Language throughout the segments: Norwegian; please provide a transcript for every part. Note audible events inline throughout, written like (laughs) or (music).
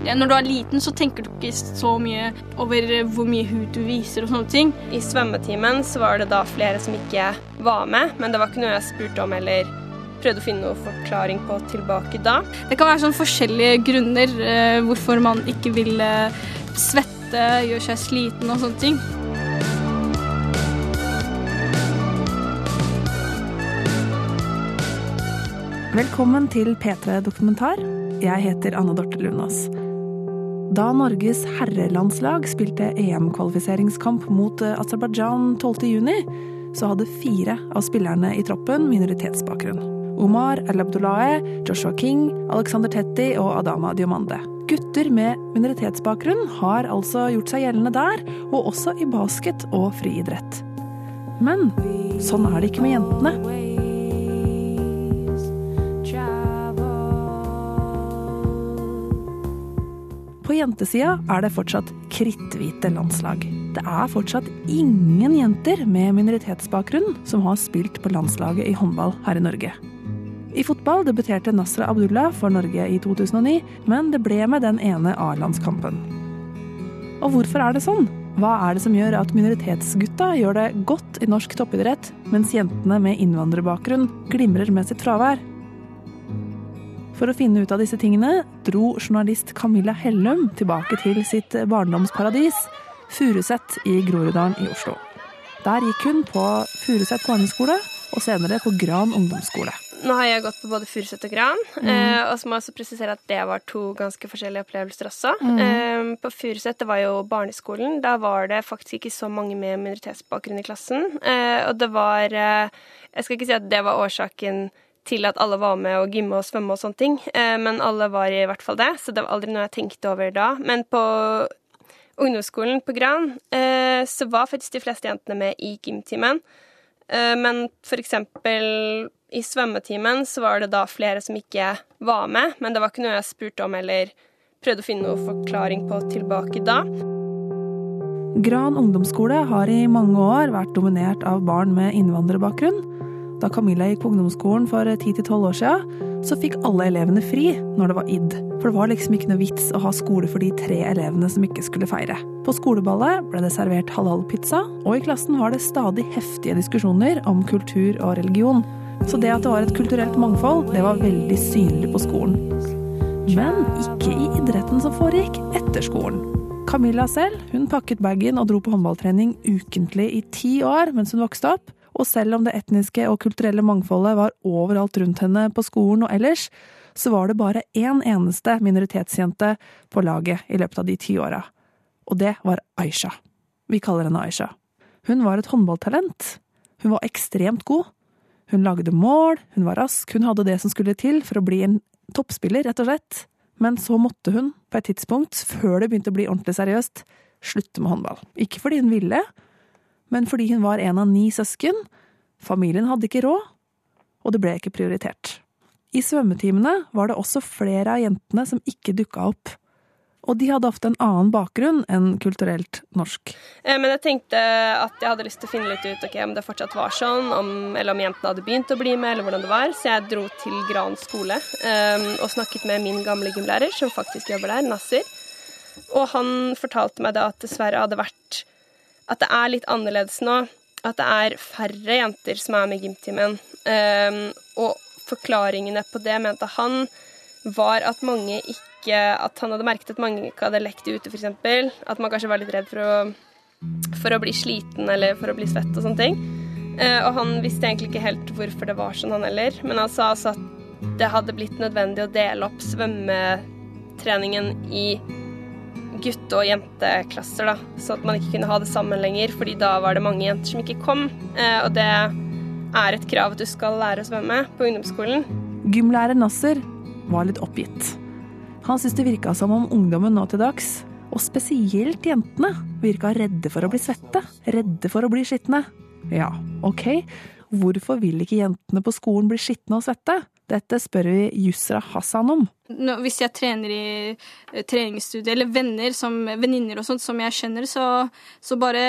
Ja, når du er liten, så tenker du ikke så mye over hvor mye hud du viser og sånne ting. I svømmetimen så var det da flere som ikke var med, men det var ikke noe jeg spurte om eller prøvde å finne noe forklaring på tilbake da. Det kan være sånn forskjellige grunner eh, hvorfor man ikke vil eh, svette, gjøre seg sliten og sånne ting. Velkommen til P3 Dokumentar. Jeg heter Anne Dorte Lunås. Da Norges herrelandslag spilte EM-kvalifiseringskamp mot eh, Aserbajdsjan 12.6, så hadde fire av spillerne i troppen minoritetsbakgrunn. Omar El Abdullahi, Joshua King, Alexander Tetti og Adama Diomande. Gutter med minoritetsbakgrunn har altså gjort seg gjeldende der, og også i basket og friidrett. Men sånn er det ikke med jentene. På jentesida er det fortsatt kritthvite landslag. Det er fortsatt ingen jenter med minoritetsbakgrunn som har spilt på landslaget i håndball her i Norge. I fotball debuterte Nasra Abdullah for Norge i 2009, men det ble med den ene A-landskampen. Og hvorfor er det sånn? Hva er det som gjør at minoritetsgutta gjør det godt i norsk toppidrett, mens jentene med innvandrerbakgrunn glimrer med sitt fravær? For å finne ut av disse tingene dro journalist Camilla Hellum tilbake til sitt barndomsparadis, Furuset i Groruddalen i Oslo. Der gikk hun på Furuset barneskole og senere på Gran ungdomsskole. Nå har jeg gått på både Furuset og Gran, mm. og så må jeg også presisere at det var to ganske forskjellige opplevelser også. Mm. på Furuset, det var jo barneskolen, da var det faktisk ikke så mange med minoritetsbakgrunn i klassen. Eh, og det var eh, Jeg skal ikke si at det var årsaken til at alle var med og gymme og svømme og sånne ting, eh, men alle var i hvert fall det, så det var aldri noe jeg tenkte over da. Men på ungdomsskolen på Gran eh, så var faktisk de fleste jentene med i gymtimen. Eh, men for eksempel i svømmetimen så var det da flere som ikke var med, men det var ikke noe jeg spurte om eller prøvde å finne noe forklaring på tilbake da. Gran ungdomsskole har i mange år vært dominert av barn med innvandrerbakgrunn. Da Camilla gikk på ungdomsskolen for 10-12 år siden, så fikk alle elevene fri når det var id. For det var liksom ikke noe vits å ha skole for de tre elevene som ikke skulle feire. På skoleballet ble det servert halal-pizza, og i klassen var det stadig heftige diskusjoner om kultur og religion. Så det at det var et kulturelt mangfold, det var veldig synlig på skolen. Men ikke i idretten som foregikk etter skolen. Camilla selv hun pakket bagen og dro på håndballtrening ukentlig i ti år mens hun vokste opp. Og selv om det etniske og kulturelle mangfoldet var overalt rundt henne på skolen og ellers, så var det bare én eneste minoritetsjente på laget i løpet av de ti åra. Og det var Aisha. Vi kaller henne Aisha. Hun var et håndballtalent. Hun var ekstremt god. Hun lagde mål, hun var rask, hun hadde det som skulle til for å bli en toppspiller, rett og slett. Men så måtte hun, på et tidspunkt, før det begynte å bli ordentlig seriøst, slutte med håndball. Ikke fordi hun ville, men fordi hun var en av ni søsken. Familien hadde ikke råd, og det ble ikke prioritert. I svømmetimene var det også flere av jentene som ikke dukka opp. Og de hadde ofte en annen bakgrunn enn kulturelt norsk. Eh, Men jeg tenkte at jeg hadde lyst til å finne litt ut okay, om det fortsatt var sånn, om, eller om jentene hadde begynt å bli med, eller hvordan det var. Så jeg dro til Gran skole um, og snakket med min gamle gymlærer, som faktisk jobber der, Nasser. Og han fortalte meg da at dessverre hadde vært At det er litt annerledes nå. At det er færre jenter som er med gymtimen. Um, og forklaringene på det mente han var at mange ikke At han hadde merket at mange ikke hadde lekt ute, f.eks. At man kanskje var litt redd for å, for å bli sliten eller for å bli svett og sånne ting. Uh, og han visste egentlig ikke helt hvorfor det var sånn, han heller. Men han sa altså at det hadde blitt nødvendig å dele opp svømmetreningen i gutte- og jenteklasser, da. Så at man ikke kunne ha det sammen lenger, fordi da var det mange jenter som ikke kom. Eh, og det er et krav at du skal lære å svømme på ungdomsskolen. Gymlærer Nasser var litt oppgitt. Han syntes det virka som om ungdommen nå til dags, og spesielt jentene, virka redde for å bli svette, redde for å bli skitne. Ja, ok, hvorfor vil ikke jentene på skolen bli skitne og svette? Dette spør vi Yusra Hassan om. Hvis jeg trener i treningsstudiet, treningsstudio, eller venner som venninner og sånt, som jeg kjenner, så, så bare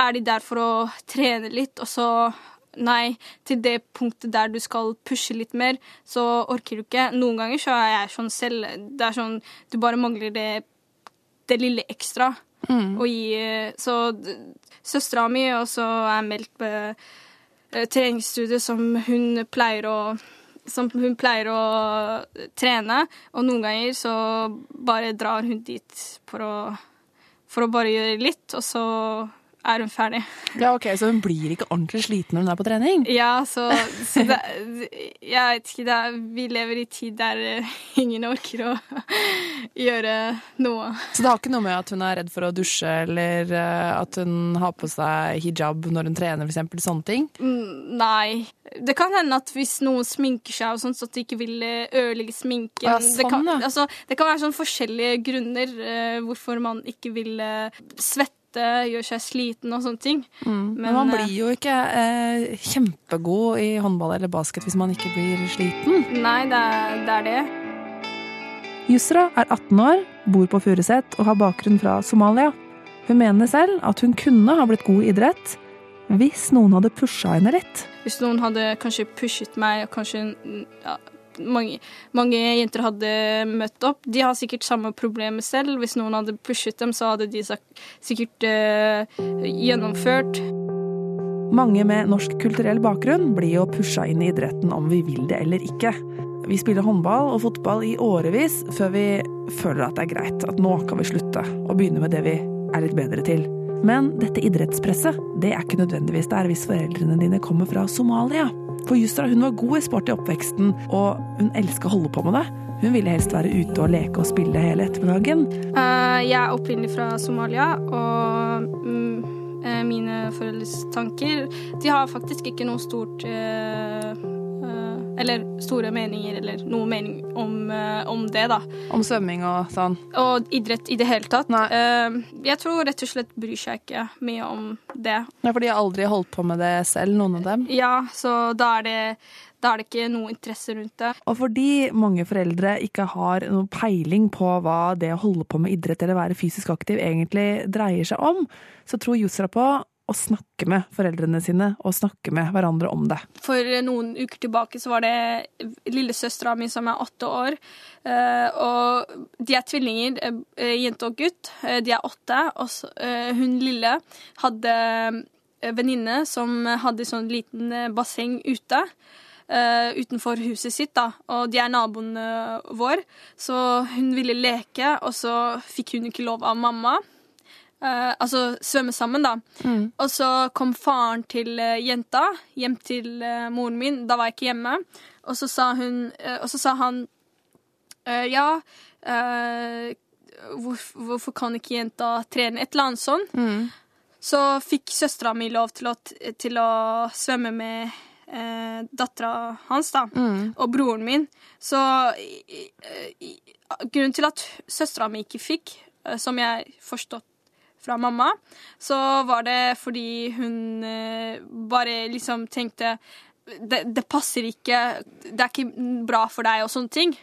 er de der for å trene litt, og så Nei, til det punktet der du skal pushe litt mer, så orker du ikke. Noen ganger så er jeg sånn selv. Det er sånn Du bare mangler det, det lille ekstra Mm. å gi. Så søstera mi også er meldt på eh, treningsstudiet som hun pleier å som hun pleier å trene, og noen ganger så bare drar hun dit for å, for å bare gjøre litt, og så er hun ferdig. Ja, ok, Så hun blir ikke ordentlig sliten når hun er på trening? Ja, så, så det, Jeg vet ikke, det er, vi lever i tid der ingen orker å gjøre noe. Så det har ikke noe med at hun er redd for å dusje, eller eh, at hun har på seg hijab når hun trener, eksempel, sånne ting? Mm, Nei. Det kan hende at hvis noen sminker seg, og sånn, så at de ikke vil eh, ødelegge sminken Ja, det, sånn, kan, altså, det kan være sånn forskjellige grunner uh, hvorfor man ikke vil uh, svette, gjøre seg sliten og sånne ting. Men, Men, man eh, blir jo ikke eh, kjempegod i håndball eller basket hvis man ikke blir sliten. Nei, det er det. Er det. Yusra er 18 år, bor på Furuset og har bakgrunn fra Somalia. Hun mener selv at hun kunne ha blitt god i idrett hvis noen hadde pusha henne litt. Hvis noen hadde kanskje pushet meg, og kanskje mm, ja, mange, mange jenter hadde møtt opp De har sikkert samme problemet selv. Hvis noen hadde pushet dem, så hadde de sikkert eh, gjennomført. Mange med norsk kulturell bakgrunn blir jo pusha inn i idretten om vi vil det eller ikke. Vi spiller håndball og fotball i årevis før vi føler at det er greit, at nå kan vi slutte og begynne med det vi er litt bedre til. Men dette idrettspresset, det er ikke nødvendigvis der hvis foreldrene dine kommer fra Somalia. For Justra hun var god i sport i oppveksten, og hun elska å holde på med det. Hun ville helst være ute og leke og spille hele ettermiddagen. Eh, jeg er opprinnelig fra Somalia, og mm, eh, mine foreldres tanker De har faktisk ikke noe stort eh, Eller store meninger, eller noe mening om, eh, om det, da. Om svømming og sånn. Og idrett i det hele tatt. Nei. Eh, jeg tror rett og slett bryr seg ikke mye om det. Ja, for de har aldri holdt på med det selv, noen av dem. Ja, så da er det, da er det ikke noe interesse rundt det. Og fordi mange foreldre ikke har noen peiling på hva det å holde på med idrett eller være fysisk aktiv egentlig dreier seg om, så tror Yusra på å snakke med foreldrene sine og snakke med hverandre om det. For noen uker tilbake så var det lillesøstera mi som er åtte år. eh, Og de er tvillinger, eh, jente og gutt. Eh, De er åtte. Og hun lille hadde venninne som hadde sånn liten basseng ute. Uh, utenfor huset sitt, da. Og de er naboen våre, vår. Så hun ville leke, og så fikk hun ikke lov av mamma. Eh, altså svømme sammen, da. Og så kom faren til uh, jenta hjem til uh, moren min. Da var jeg ikke hjemme. Og så sa, hun, og så sa han Ja, eh, hvor, hvorfor kan ikke jenta trene? Et eller annet sånn. Så fikk søstera mi lov til å, til å svømme med eh, dattera hans, da. Og broren min. Så i, grunnen til at søstera mi ikke fikk, som jeg forstått fra mamma, så var det fordi hun eh, bare liksom tenkte det, det passer ikke, det er ikke bra for deg og sånne ting.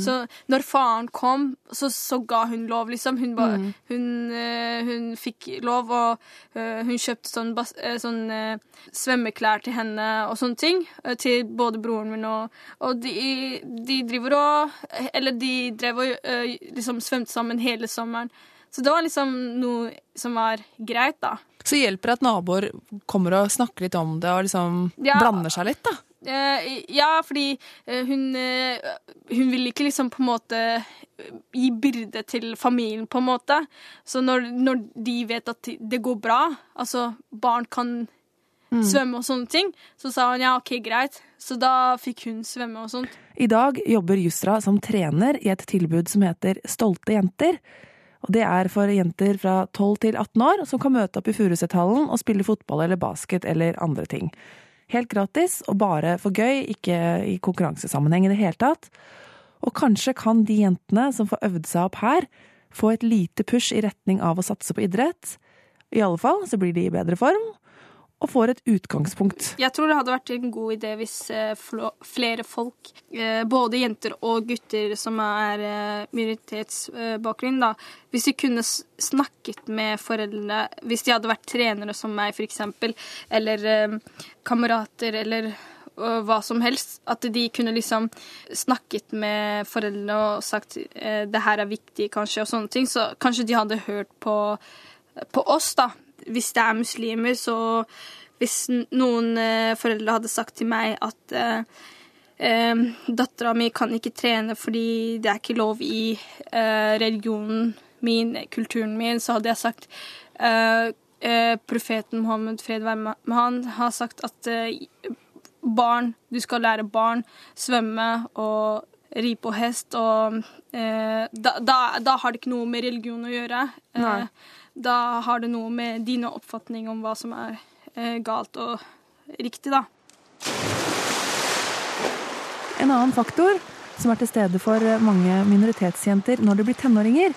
Så når faren kom, så, så ga hun lov, liksom. Hun, ba, hun, eh, hun fikk lov, og eh, hun kjøpte sånn, sånn svømmeklær til henne og sånne ting. til både broren min og Og de, de driver og Eller de drev og liksom svømte sammen hele sommeren. Så det var liksom noe som var greit, da. Så hjelper det at naboer kommer og snakker litt om det og liksom Ja. blander seg litt, da. Eh, ja, fordi eh, hun, eh, hun vil ikke liksom på en måte gi byrde til familien, på en måte. Så når, når de vet at det går bra, altså barn kan svømme og sånne ting, så sa hun ja, OK, greit. Så da fikk hun svømme og sånt. I dag jobber Jusra som trener i et tilbud som heter Stolte jenter. Og Det er for jenter fra 12 til 18 år som kan møte opp i Furusethallen og spille fotball eller basket eller andre ting. Helt gratis og bare for gøy, ikke i konkurransesammenheng i det hele tatt. Og kanskje kan de jentene som får øvd seg opp her, få et lite push i retning av å satse på idrett. I alle fall så blir de i bedre form. Og får et utgangspunkt. Jeg tror det hadde vært en god idé hvis eh, flere folk, eh, både jenter og gutter som er eh, minoritetsbakgrunn, da, hvis de kunne snakket med foreldrene, hvis de hadde vært trenere som meg, eksempel, eller kamerater, eller hva som helst, at de kunne liksom snakket med foreldrene og sagt det her er viktig, kanskje, og sånne ting, så kanskje de hadde hørt på, på oss, da. Hvis det er muslimer, så hvis noen eh, foreldre hadde sagt til meg at eh, eh, dattera mi kan ikke trene fordi det er ikke lov i eh, religionen min, kulturen min, så hadde jeg sagt Profeten Mohammed, fred være med han, har sagt at barn, du skal lære barn svømme og ri på hest, og eh, da, da, da har det ikke noe med religion å gjøre. Eh, da har det noe med dine oppfatninger om hva som er eh, galt og riktig, da. En annen faktor som er til stede for mange minoritetsjenter når de blir tenåringer,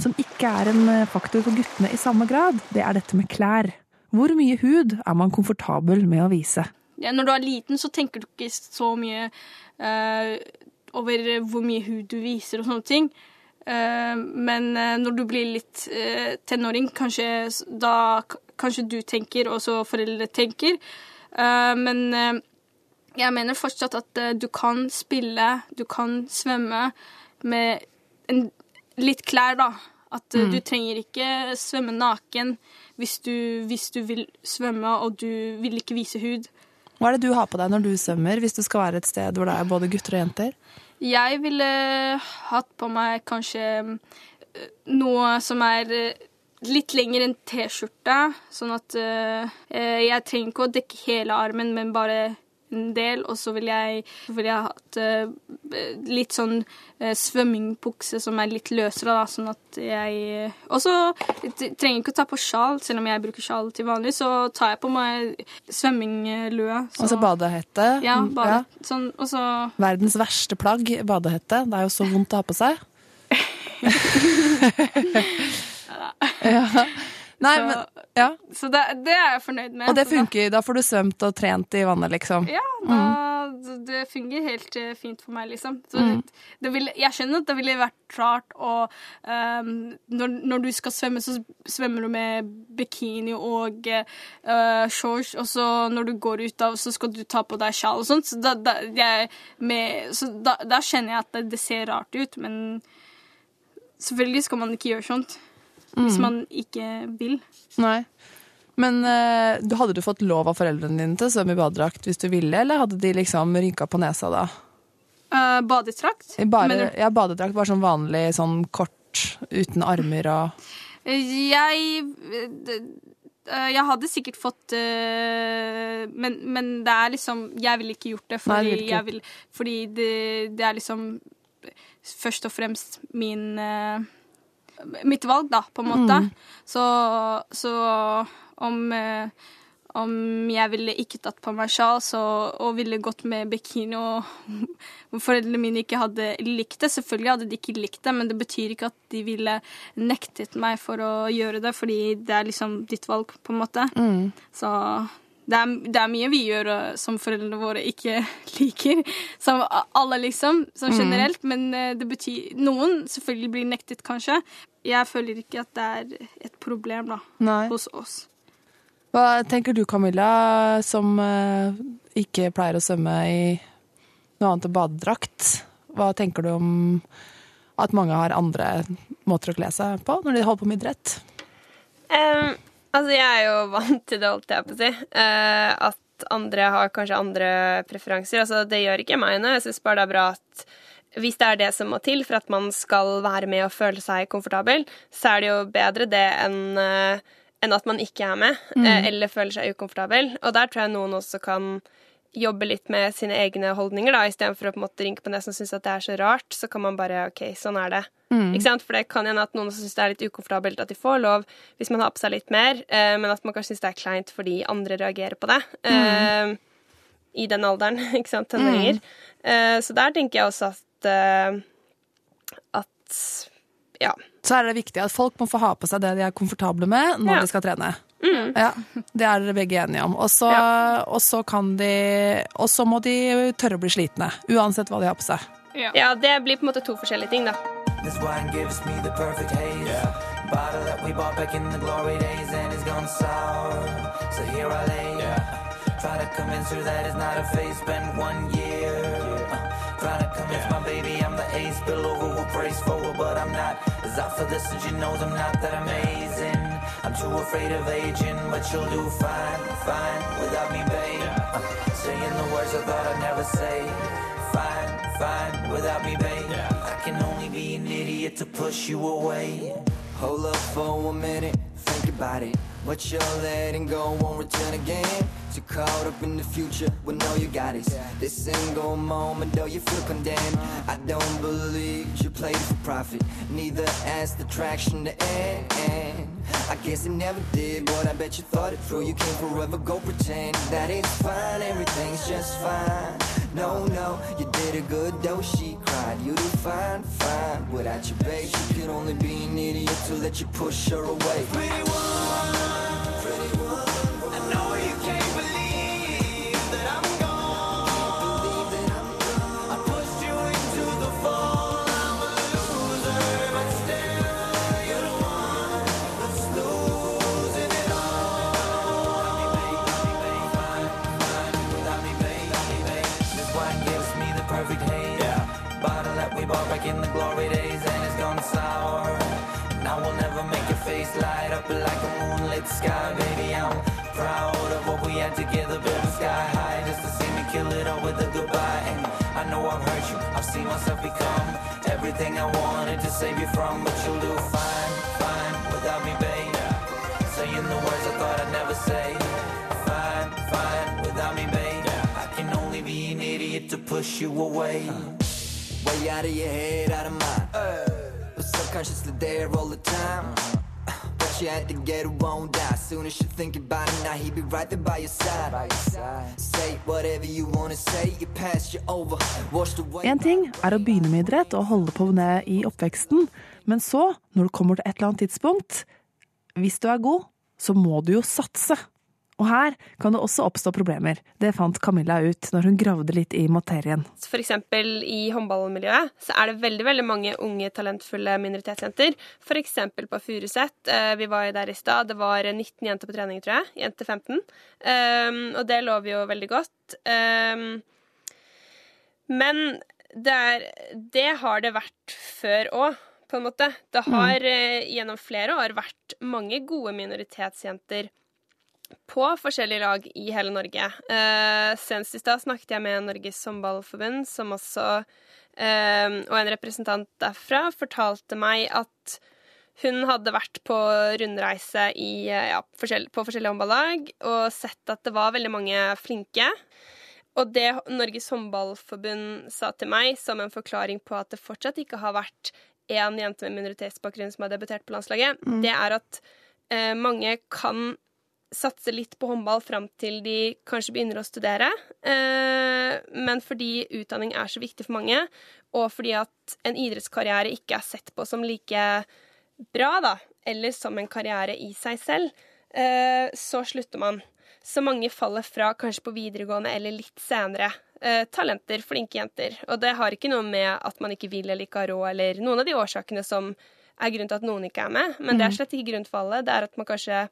som ikke er en faktor for guttene i samme grad, det er dette med klær. Hvor mye hud er man komfortabel med å vise? Ja, når du er liten, så tenker du ikke så mye eh, over hvor mye hud du viser og sånne ting. Eh, men eh, når du blir litt eh, tenåring, kanskje da kanskje du tenker, og så foreldre tenker. Men jeg mener fortsatt at du kan spille, du kan svømme med en, litt klær, da. At mm. du trenger ikke svømme naken hvis du, hvis du vil svømme og du vil ikke vise hud. Hva er det du har på deg når du svømmer, hvis du skal være et sted hvor det er både gutter og jenter? Jeg ville hatt på meg kanskje eh, noe som er eh, litt lenger enn T-skjorta, Sånn at eh, jeg trenger ikke å dekke hele armen, men bare en del. Og så vil jeg, vil jeg hatt eh, litt sånn uh, svømmingbukse som er litt løsere, da, sånn at jeg Og så trenger ikke å ta på sjal, selv om jeg bruker sjal til vanlig, så tar jeg på meg svømminglue. så- Altså badehette? Ja, bade, ja. Sånn, og så Verdens verste plagg, badehette. Det er jo så vondt å ha på seg. (laughs) (laughs) ja. Nei, Så- men Ja. Så det, det er jeg fornøyd med. Og det funker. Da får du svømt og trent i vannet, liksom. Ja, da, det fungerer helt eh, fint for meg, liksom. Så det, det vil, jeg skjønner at det ville vært rart å um, når, når du skal svømme, så svømmer du med bikini og uh, shorts, og så når du går ut av, så skal du ta på deg sjal og sånt. Så, da, da, med, så da, da kjenner jeg at det, det ser rart ut, men selvfølgelig skal man ikke gjøre sånt. Hvis man ikke vil. Nei. Men uh, hadde du fått lov av foreldrene dine til å svømme i badedrakt hvis du ville, eller hadde de liksom rynka på nesa da? Uh, badetrakt? Bare, ja, badedrakt bare sånn vanlig, sånn kort, uten armer og Jeg eh, Jeg hadde sikkert fått eh, men, men det er liksom Jeg ville ikke gjort det, fordi, Nei, vil, fordi det, det er liksom først og fremst min eh, Mitt valg, da, på en måte. Mm. Så, så om eh, om jeg ville ikke tatt på meg sjal og ville gått med bikini og (laughs) foreldrene mine ikke hadde likt det. Selvfølgelig hadde de ikke likt det, men det betyr ikke at de ville nektet meg for å gjøre det, fordi det er liksom ditt valg, på en måte. Så det er, det er mye vi gjør som foreldrene våre ikke (laughs) liker. Som alle, liksom. Som generelt. Men eh, det betyr Noen selvfølgelig blir nektet, kanskje. Jeg føler ikke at det er et problem da, Nei. hos oss. Hva tenker du, Camilla, som eh, ikke pleier å svømme i noe annet enn badedrakt? Hva tenker du om at mange har andre måter å kle seg på når de holder på med idrett? Em, altså, jeg er jo vant til det, holdt jeg på å si. Eh, at andre har kanskje andre preferanser. Altså, det gjør ikke meg noe. Jeg syns bare det er bra at hvis det er det som må til for at man skal være med og føle seg komfortabel, så er det jo bedre det enn eh, enn at man ikke er med, mm. eller føler seg ukomfortabel. Og der tror jeg noen også kan jobbe litt med sine egne holdninger, da, istedenfor å på en måte rynke på nesen og synes at det er så rart, så kan man bare OK, sånn er det. Ikke sant? For det kan hende at noen syns det er litt ukomfortabelt at de får lov hvis man har på seg litt mer, eh, men at man kanskje syns det er kleint fordi andre reagerer på det. Eh, I den alderen, (laughs) ikke sant, tenåringer. Eh, så der tenker jeg også at eh, at ja. Så er det viktig at folk må få ha på seg det de er komfortable med når Ja. de skal trene. Ja, Det er dere begge enige om. Og så og så kan de Og så må de tørre å bli slitne. Uansett hva de har på seg. Ja, det blir på en måte to forskjellige ting, da. This wine gives me the perfect haze. Bottle that we bought back in the glory days and it's gone sour. So here I lay. Try to convince her that it's not a phase. Spent one year. Uh, trying to convince my baby I'm the ace. Spill over will praise forward, but I'm not. As out for this and she knows I'm not that amazing. I'm too afraid of aging, but you'll do fine, fine without me, babe. Uh, saying the words I thought I'd never say. Fine, fine without me, babe. I can only be an idiot to push you away. Hold up for a minute, think about it. What you're letting go won't return again. Too caught up in the future, well, no, you got it. This single moment, though you feel condemned. I don't believe you played for profit. Neither as the traction to end. I guess it never did, but I bet you thought it through. You can't forever go pretend that it's fine, everything's just fine. No, no, you a good though she cried. You do fine, fine. Without your babe, she could only be an idiot to let you push her away. Pretty one, in the glory days, and it's gone sour. And I will never make your face light up like a moonlit sky, baby. I'm proud of what we had together, building sky high, just to see me kill it all with a goodbye. And I know I've hurt you, I've seen myself become everything I wanted to save you from, but you'll do fine, fine without me, babe. Saying the words I thought I'd never say. Fine, fine without me, babe. I can only be an idiot to push you away. Way out of your head, out of mind. But subconsciously all the time. But you had to get won't die. Soon as you think about it, now he be right there by your side. Say whatever you wanna say, you passed you over, Wash the way. En ting er å begynne med idrett og holde på med i oppveksten, men så, når du kommer til et eller annet tidspunkt, hvis du er god, så må du jo satse. Og her kan det også oppstå problemer. Det fant Camilla ut når hun gravde litt i materien. Eksempel i håndballmiljøet så er det veldig veldig mange unge, talentfulle minoritetsjenter. Eksempel på Furuset. Eh, Vi var jo der i stad. Det var 19 jenter på trening, tror jeg. Jenter 15. Um, og det lover jo veldig godt. Um, men det, er, det har det vært før òg, på en måte. Det har eh, gjennom flere år vært mange gode minoritetsjenter på forskjellige lag i hele Norge. Eh, senest i stad snakket jeg med Norges håndballforbund, som også eh, Og en representant derfra fortalte meg at hun hadde vært på rundreise i, eh, ja, forskjell, på forskjellige håndballag og sett at det var veldig mange flinke. Og det Norges håndballforbund sa til meg som en forklaring på at det fortsatt ikke har vært én jente med minoritetsbakgrunn som har debutert på landslaget, det er at eh, mange kan satse litt på håndball fram til de kanskje begynner å studere. Eh, men fordi utdanning er så viktig for mange, og fordi at en idrettskarriere ikke er sett på som like bra, da, eller som en karriere i seg selv, eh, så slutter man. Så mange faller fra kanskje på videregående eller litt senere. Eh, talenter, flinke jenter. Og det har ikke noe med at man ikke vil eller ikke har råd, eller noen av de årsakene som er grunnen til at noen ikke er med. Men det er slett ikke grunnen for alle. Det er at man kanskje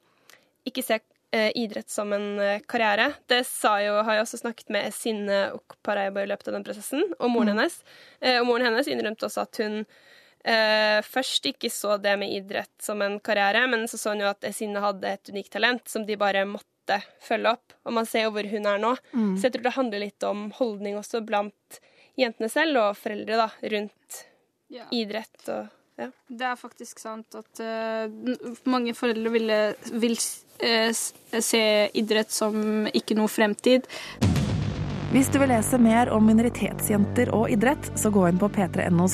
ikke ser idrett som en eh, karriere. Det sa jo, har jeg også snakket med Sinne Okparaiba i løpet av den prosessen, og moren hennes. Eh, og moren hennes innrømte også at hun eh, først ikke så det med idrett som en karriere, men så så hun jo at Sinne hadde et unikt talent som de bare måtte følge opp. Og man ser jo hvor hun er nå. Så jeg tror det handler litt om holdning også blant jentene selv og foreldre da, rundt yeah. idrett og ja. Det er faktisk sant at uh, mange foreldre ville, vil uh, se idrett som ikke noe fremtid. Hvis du vil lese mer om minoritetsjenter og idrett, så gå inn på p3.no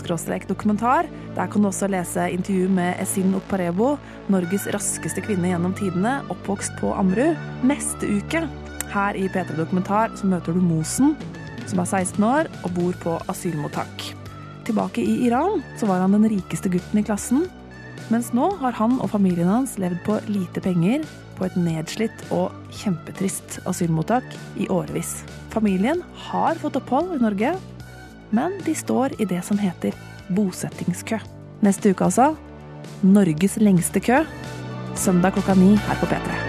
dokumentar. Der kan du også lese intervju med Esin Okparebo, Norges raskeste kvinne gjennom tidene, oppvokst på Ammerud. Neste uke, her i P3 Dokumentar, så møter du Mosen, som er 16 år og bor på asylmottak. Tilbake i Iran så var han den rikeste gutten i klassen, mens nå har han og familien hans levd på lite penger på et nedslitt og kjempetrist asylmottak i årevis. Familien har fått opphold i Norge, men de står i det som heter bosettingskø. Neste uke altså Norges lengste kø. Søndag klokka ni her på P3.